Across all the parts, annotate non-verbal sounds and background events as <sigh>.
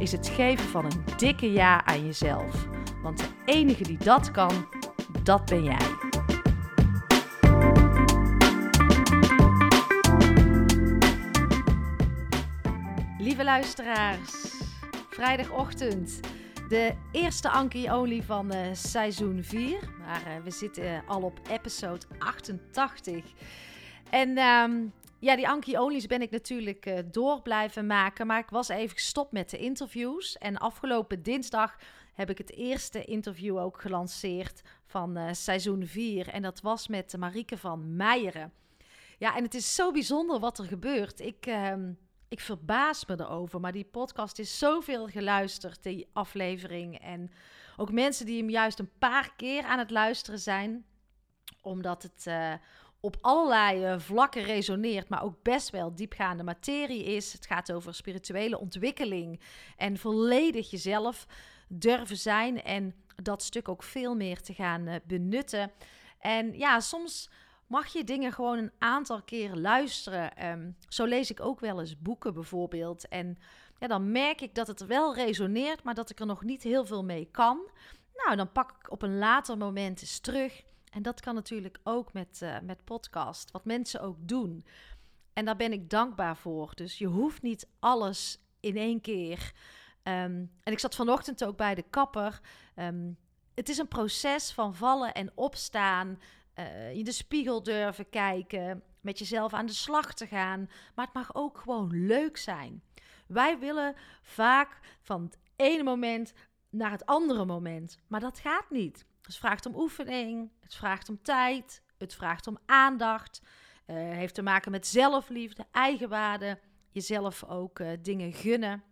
is het geven van een dikke ja aan jezelf. Want de enige die dat kan, dat ben jij. Lieve luisteraars, vrijdagochtend. De eerste Anki Only van uh, seizoen 4. Maar uh, we zitten uh, al op episode 88. En um, ja, die Anki Only's ben ik natuurlijk uh, door blijven maken. Maar ik was even gestopt met de interviews. En afgelopen dinsdag heb ik het eerste interview ook gelanceerd van uh, seizoen 4. En dat was met Marieke van Meijeren. Ja, en het is zo bijzonder wat er gebeurt. Ik, uh, ik verbaas me erover. Maar die podcast is zoveel geluisterd, die aflevering. En ook mensen die hem juist een paar keer aan het luisteren zijn. Omdat het uh, op allerlei uh, vlakken resoneert, maar ook best wel diepgaande materie is. Het gaat over spirituele ontwikkeling en volledig jezelf durven zijn en dat stuk ook veel meer te gaan uh, benutten. En ja, soms mag je dingen gewoon een aantal keer luisteren. Um, zo lees ik ook wel eens boeken bijvoorbeeld. En ja, dan merk ik dat het wel resoneert, maar dat ik er nog niet heel veel mee kan. Nou, dan pak ik op een later moment eens terug. En dat kan natuurlijk ook met, uh, met podcast, wat mensen ook doen. En daar ben ik dankbaar voor. Dus je hoeft niet alles in één keer. Um, en ik zat vanochtend ook bij de kapper. Um, het is een proces van vallen en opstaan. Uh, in de spiegel durven kijken. Met jezelf aan de slag te gaan. Maar het mag ook gewoon leuk zijn. Wij willen vaak van het ene moment naar het andere moment. Maar dat gaat niet. Het vraagt om oefening, het vraagt om tijd, het vraagt om aandacht. Uh, heeft te maken met zelfliefde, eigenwaarde, jezelf ook uh, dingen gunnen.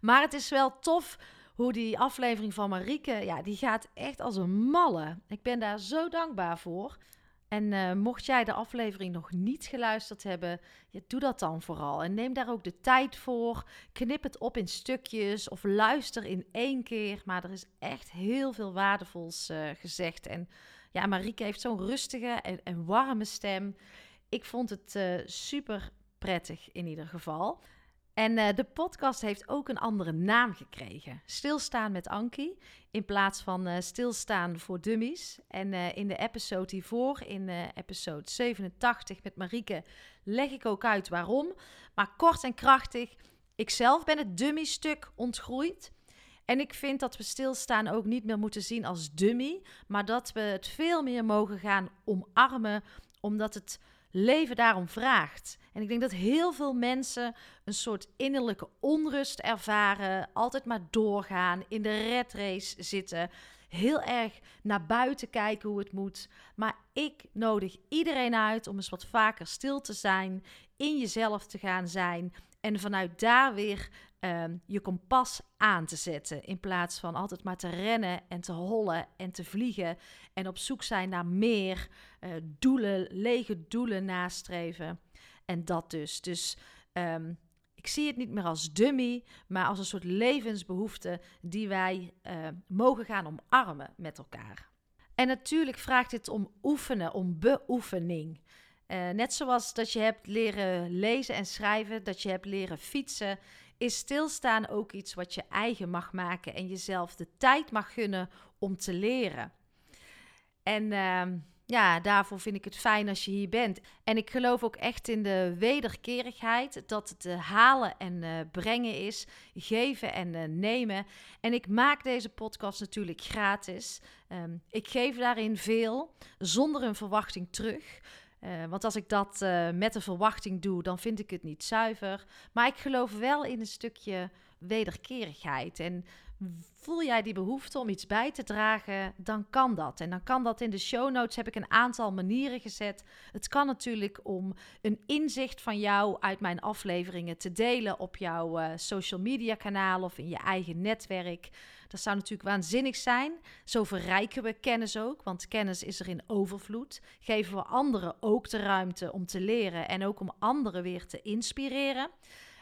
Maar het is wel tof hoe die aflevering van Marieke, ja, die gaat echt als een malle. Ik ben daar zo dankbaar voor. En uh, mocht jij de aflevering nog niet geluisterd hebben, doe dat dan vooral. En neem daar ook de tijd voor. Knip het op in stukjes of luister in één keer. Maar er is echt heel veel waardevols uh, gezegd. En ja, Marieke heeft zo'n rustige en, en, warme stem. Ik vond het uh, super prettig in ieder geval. En uh, de podcast heeft ook een andere naam gekregen. Stilstaan met Ankie. In plaats van uh, Stilstaan voor Dummies. En uh, in de episode hiervoor, in episode 87 met Marieke, leg ik ook uit waarom. Maar kort en krachtig. Ik zelf ben het dummy-stuk ontgroeid. En ik vind dat we stilstaan ook niet meer moeten zien als dummy. Maar dat we het veel meer mogen gaan omarmen. Omdat het leven daarom vraagt. En ik denk dat heel veel mensen een soort innerlijke onrust ervaren, altijd maar doorgaan, in de red race zitten, heel erg naar buiten kijken hoe het moet. Maar ik nodig iedereen uit om eens wat vaker stil te zijn, in jezelf te gaan zijn en vanuit daar weer um, je kompas aan te zetten. In plaats van altijd maar te rennen en te hollen en te vliegen. En op zoek zijn naar meer uh, doelen, lege doelen nastreven. En dat dus. Dus um, ik zie het niet meer als dummy, maar als een soort levensbehoefte die wij uh, mogen gaan omarmen met elkaar. En natuurlijk vraagt dit om oefenen, om beoefening. Uh, net zoals dat je hebt leren lezen en schrijven, dat je hebt leren fietsen, is stilstaan ook iets wat je eigen mag maken en jezelf de tijd mag gunnen om te leren. En uh, ja, daarvoor vind ik het fijn als je hier bent. En ik geloof ook echt in de wederkerigheid. Dat het uh, halen en uh, brengen is. Geven en uh, nemen. En ik maak deze podcast natuurlijk gratis. Um, ik geef daarin veel. Zonder een verwachting terug. Want als ik dat met een verwachting doe, dan vind ik het niet zuiver. Maar ik geloof wel in een stukje wederkerigheid. En voel jij die behoefte om iets bij te dragen, dan kan dat. En dan kan dat in de show notes heb ik een aantal manieren gezet. Het kan natuurlijk om een inzicht van jou uit mijn afleveringen te delen op jouw uh, social media kanaal of in je eigen netwerk. Dat zou natuurlijk waanzinnig zijn. Zo verrijken we kennis ook, want kennis is er in overvloed. Geven we anderen ook de ruimte om te leren en ook om anderen weer te inspireren.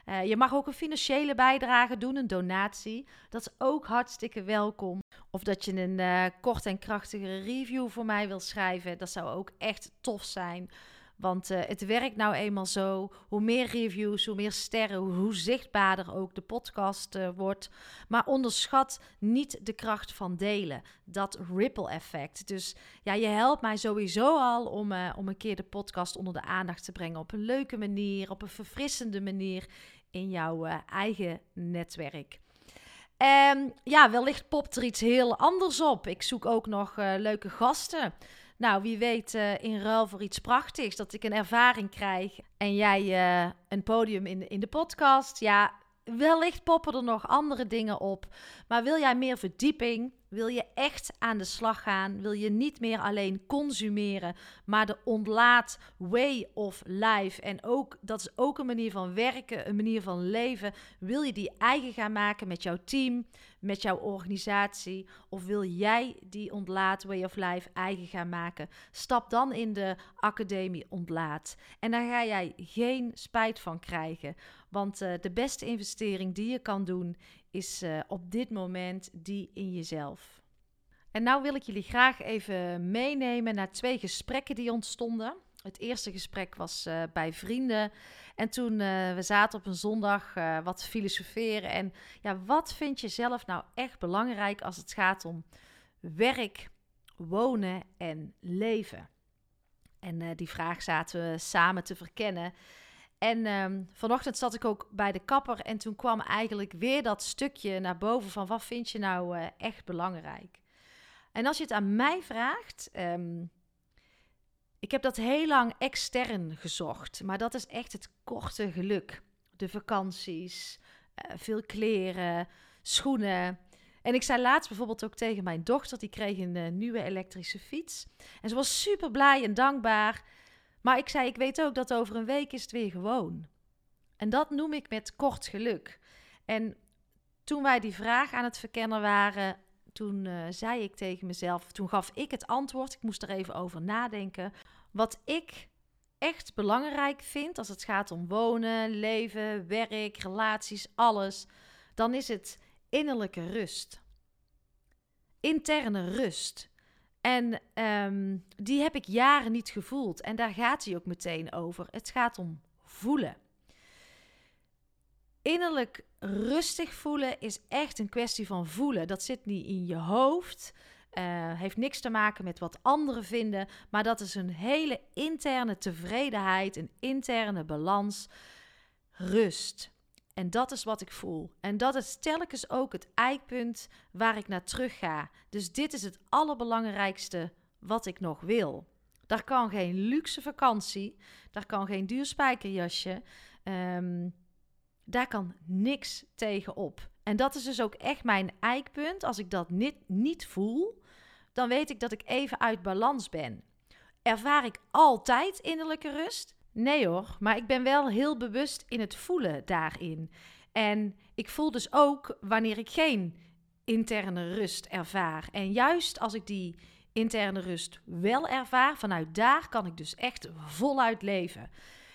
Uh, je mag ook een financiële bijdrage doen, een donatie. Dat is ook hartstikke welkom. Of dat je een uh, kort en krachtige review voor mij wil schrijven. Dat zou ook echt tof zijn. Want uh, het werkt nou eenmaal zo. Hoe meer reviews, hoe meer sterren, hoe, zichtbaarder ook de podcast uh, wordt. Maar onderschat niet de kracht van delen. Dat ripple effect. Dus ja, je helpt mij sowieso al om, uh, om een keer de podcast onder de aandacht te brengen. Op een leuke manier, op een verfrissende manier in jouw eigen netwerk. En ja, wellicht popt er iets heel anders op. Ik zoek ook nog leuke gasten. Nou, wie weet uh, in ruil voor iets prachtigs, dat ik een ervaring krijg en jij uh, een podium in, in de podcast. Ja, wellicht poppen er nog andere dingen op. Maar wil jij meer verdieping? Wil je echt aan de slag gaan? Wil je niet meer alleen consumeren, maar de ontlaat way of life? En ook, dat is ook een manier van werken, een manier van leven. Wil je die eigen gaan maken met jouw team, met jouw organisatie? Of wil jij die ontlaat way of life eigen gaan maken? Stap dan in de academie ontlaat. En daar ga jij geen spijt van krijgen. Want uh, de beste investering die je kan doen is uh, op dit moment die in jezelf. En nou wil ik jullie graag even meenemen naar twee gesprekken die ontstonden. Het eerste gesprek was uh, bij vrienden. En toen uh, we zaten op een zondag uh, wat filosoferen. En ja, wat vind je zelf nou echt belangrijk als het gaat om werk, wonen en leven? En die vraag zaten we samen te verkennen. En um, vanochtend zat ik ook bij de kapper en toen kwam eigenlijk weer dat stukje naar boven van wat vind je nou uh, echt belangrijk. En als je het aan mij vraagt, um, ik heb dat heel lang extern gezocht, maar dat is echt het korte geluk. De vakanties, uh, veel kleren, schoenen. En ik zei laatst bijvoorbeeld ook tegen mijn dochter, die kreeg een uh, nieuwe elektrische fiets. En ze was super blij en dankbaar. Maar ik zei, ik weet ook dat over een week is het weer gewoon. En dat noem ik met kort geluk. En toen wij die vraag aan het verkennen waren, toen uh, zei ik tegen mezelf, toen gaf ik het antwoord, ik moest er even over nadenken. Wat ik echt belangrijk vind als het gaat om wonen, leven, werk, relaties, alles, dan is het innerlijke rust. Interne rust. En um, die heb ik jaren niet gevoeld. En daar gaat hij ook meteen over. Het gaat om voelen. Innerlijk rustig voelen is echt een kwestie van voelen. Dat zit niet in je hoofd. Uh, heeft niks te maken met wat anderen vinden. Maar dat is een hele interne tevredenheid, een interne balans. Rust. En dat is wat ik voel. En dat is telkens ook het eikpunt waar ik naar terug ga. Dus dit is het allerbelangrijkste wat ik nog wil. Daar kan geen luxe vakantie, daar kan geen duur spijkerjasje, um, daar kan niks tegenop. En dat is dus ook echt mijn eikpunt. Als ik dat niet, niet voel, dan weet ik dat ik even uit balans ben. Ervaar ik altijd innerlijke rust? Nee hoor, maar ik ben wel heel bewust in het voelen daarin. En ik voel dus ook wanneer ik geen interne rust ervaar. En juist als ik die interne rust wel ervaar, vanuit daar kan ik dus echt voluit leven.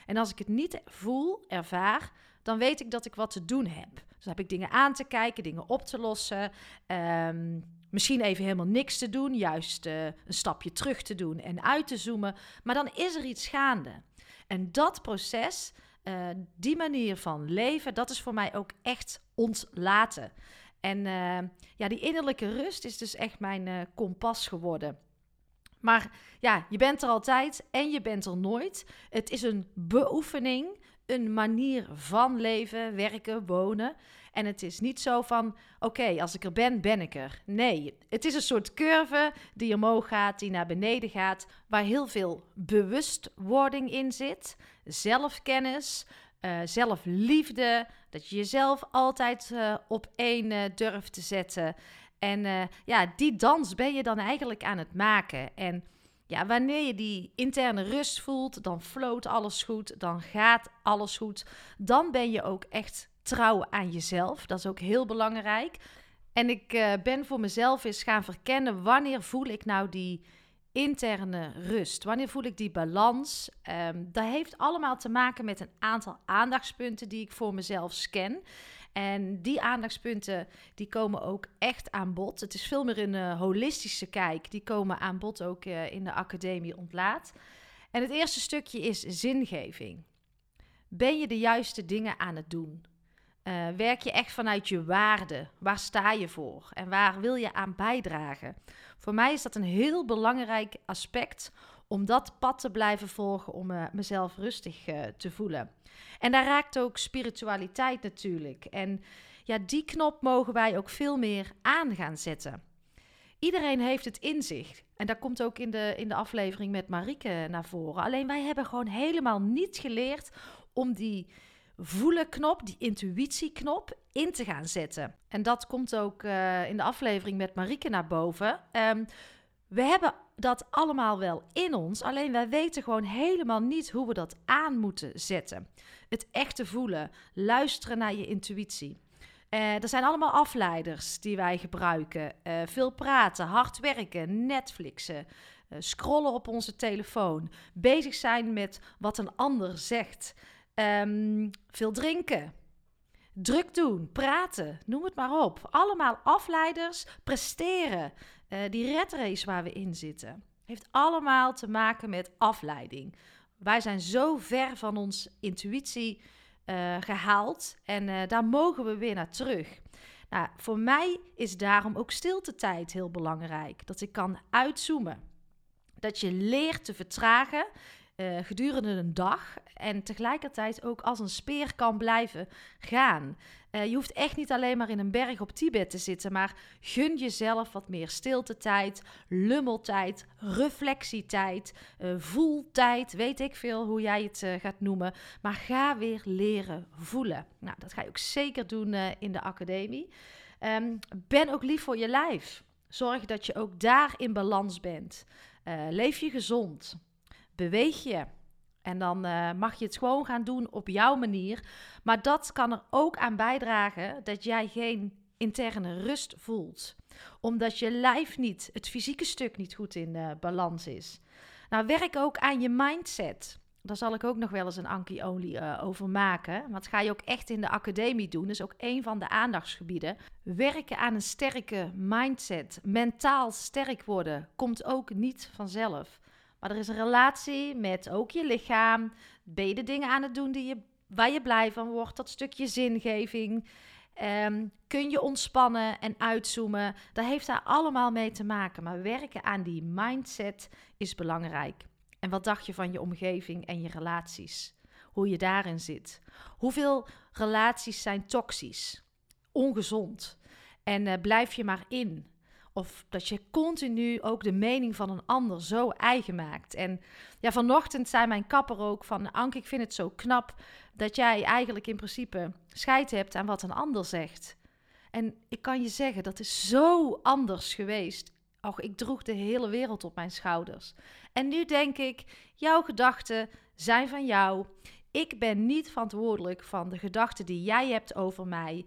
En als ik het niet voel, ervaar, dan weet ik dat ik wat te doen heb. Dus heb ik dingen aan te kijken, dingen op te lossen. Um, misschien even helemaal niks te doen, juist uh, een stapje terug te doen en uit te zoomen. Maar dan is er iets gaande. En dat proces, uh, die manier van leven, dat is voor mij ook echt ontlaten. En uh, ja, die innerlijke rust is dus echt mijn uh, kompas geworden. Maar ja, je bent er altijd en je bent er nooit. Het is een beoefening, een manier van leven, werken, wonen. En het is niet zo van, oké, als ik er ben, ben ik er. Nee, het is een soort curve die omhoog gaat, die naar beneden gaat, waar heel veel bewustwording in zit, zelfkennis, uh, zelfliefde, dat je jezelf altijd uh, op één uh, durft te zetten. En ja, die dans ben je dan eigenlijk aan het maken. En ja, wanneer je die interne rust voelt, dan floot alles goed, dan gaat alles goed. Dan ben je ook echt trouw aan jezelf. Dat is ook heel belangrijk. En ik uh, ben voor mezelf eens gaan verkennen wanneer voel ik nou die interne rust? Wanneer voel ik die balans? Um, dat heeft allemaal te maken met een aantal aandachtspunten die ik voor mezelf scan. En die aandachtspunten die komen ook echt aan bod. Het is veel meer een uh, holistische kijk. Die komen aan bod ook uh, in de academie ontlaat. En het eerste stukje is zingeving. Ben je de juiste dingen aan het doen? Uh, werk je echt vanuit je waarde? Waar sta je voor? En waar wil je aan bijdragen? Voor mij is dat een heel belangrijk aspect om dat pad te blijven volgen om uh, mezelf rustig uh, te voelen. En daar raakt ook spiritualiteit natuurlijk. En ja, die knop mogen wij ook veel meer aan gaan zetten. Iedereen heeft het in zich. En dat komt ook in de, in de aflevering met Marieke naar voren. Alleen wij hebben gewoon helemaal niet geleerd om die voelen knop, die intuïtieknop, in te gaan zetten. En dat komt ook uh, in de aflevering met Marieke naar boven. Um, we hebben dat allemaal wel in ons, alleen wij weten gewoon helemaal niet hoe we dat aan moeten zetten. Het echte voelen, luisteren naar je intuïtie. Uh, er zijn allemaal afleiders die wij gebruiken. Uh, veel praten, hard werken, Netflixen, uh, scrollen op onze telefoon, bezig zijn met wat een ander zegt. Um, veel drinken. Druk doen, praten, noem het maar op. Allemaal afleiders, presteren. Uh, die red race waar we in zitten, heeft allemaal te maken met afleiding. Wij zijn zo ver van ons intuïtie uh, gehaald en uh, daar mogen we weer naar terug. Nou, voor mij is daarom ook stiltetijd heel belangrijk. Dat ik kan uitzoomen. Dat je leert te vertragen uh, gedurende een dag en tegelijkertijd ook als een speer kan blijven gaan. Uh, je hoeft echt niet alleen maar in een berg op Tibet te zitten, maar gun jezelf wat meer stiltetijd, lummeltijd, reflectietijd, uh, voeltijd, weet ik veel hoe jij het gaat noemen. Maar ga weer leren voelen. Nou, dat ga je ook zeker doen in de academie. Um, ben ook lief voor je lijf. Zorg dat je ook daar in balans bent. leef je gezond beweeg je. En dan uh, mag je het gewoon gaan doen op jouw manier. Maar dat kan er ook aan bijdragen dat jij geen interne rust voelt. Omdat je lijf niet, het fysieke stuk niet goed in uh, balans is. Nou, werk ook aan je mindset. Daar zal ik ook nog wel eens een Anki Only uh, over maken. Want dat ga je ook echt in de academie doen. Dat is ook een van de aandachtsgebieden. Werken aan een sterke mindset. Mentaal sterk worden komt ook niet vanzelf. Maar er is een relatie met ook je lichaam. Ben je de dingen aan het doen die je, waar je blij van wordt? Dat stukje zingeving. Um, kun je ontspannen en uitzoomen? Dat heeft daar allemaal mee te maken. Maar werken aan die mindset is belangrijk. En wat dacht je van je omgeving en je relaties? Hoe je daarin zit? Hoeveel relaties zijn toxisch? Ongezond? En uh, blijf je maar in? Of dat je continu ook de mening van een ander zo eigen maakt. En ja, vanochtend zei mijn kapper ook van... Anke, ik vind het zo knap dat jij eigenlijk in principe scheid hebt aan wat een ander zegt. En ik kan je zeggen, dat is zo anders geweest. Och, ik droeg de hele wereld op mijn schouders. En nu denk ik, jouw gedachten zijn van jou. Ik ben niet verantwoordelijk van de gedachten die jij hebt over mij.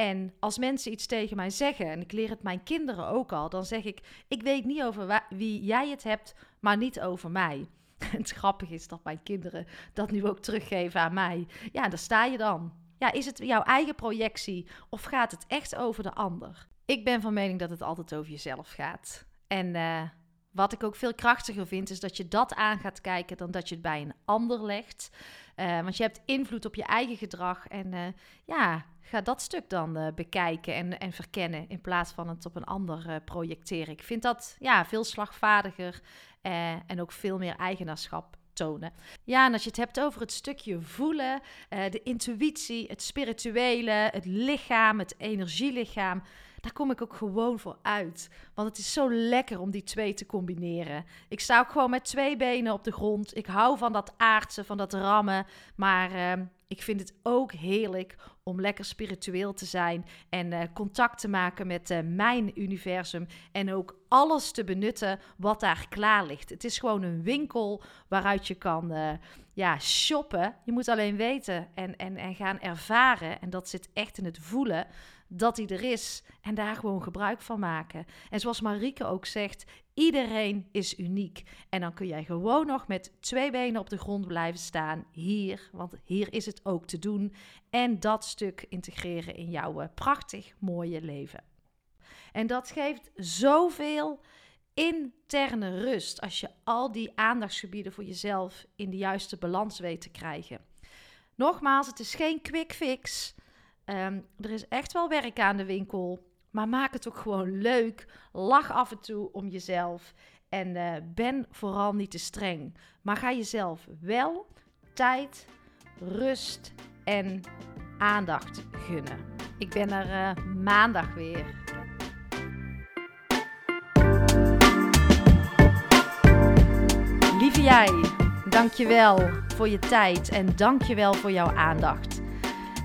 En als mensen iets tegen mij zeggen, en ik leer het mijn kinderen ook al, dan zeg ik: Ik weet niet over wie jij het hebt, maar niet over mij. <laughs> Het grappige is dat mijn kinderen dat nu ook teruggeven aan mij. Ja, daar sta je dan. Ja, is het jouw eigen projectie of gaat het echt over de ander? Ik ben van mening dat het altijd over jezelf gaat. En uh, Wat ik ook veel krachtiger vind, is dat je dat aan gaat kijken dan dat je het bij een ander legt. Uh, want je hebt invloed op je eigen gedrag. En uh, ja, ga dat stuk dan uh, bekijken en, en verkennen in plaats van het op een ander projecteren. Ik vind dat ja, veel slagvaardiger en ook veel meer eigenaarschap tonen. Ja, en als je het hebt over het stukje voelen, de intuïtie, het spirituele, het lichaam, het energielichaam daar kom ik ook gewoon voor uit. Want het is zo lekker om die twee te combineren. Ik sta ook gewoon met twee benen op de grond. Ik hou van dat aardse, van dat rammen. Maar uh, ik vind het ook heerlijk om lekker spiritueel te zijn en uh, contact te maken met uh, mijn universum en ook alles te benutten wat daar klaar ligt. Het is gewoon een winkel waaruit je kan uh, ja, shoppen. Je moet alleen weten en, en, en gaan ervaren. En dat zit echt in het voelen dat hij er is en daar gewoon gebruik van maken. En zoals Marieke ook zegt, iedereen is uniek. En dan kun jij gewoon nog met twee benen op de grond blijven staan hier, want hier is het ook te doen. En dat stuk integreren in jouw eh, prachtig mooie leven. En dat geeft zoveel interne rust als je al die aandachtsgebieden voor jezelf in de juiste balans weet te krijgen. Nogmaals, het is geen quick fix. Um, er is echt wel werk aan de winkel. Maar maak het ook gewoon leuk. Lach af en toe om jezelf. En uh, ben vooral niet te streng. Maar ga jezelf wel tijd, rust en aandacht gunnen. Ik ben er uh, maandag weer. Lieve jij, dankjewel voor je tijd en dankjewel voor jouw aandacht.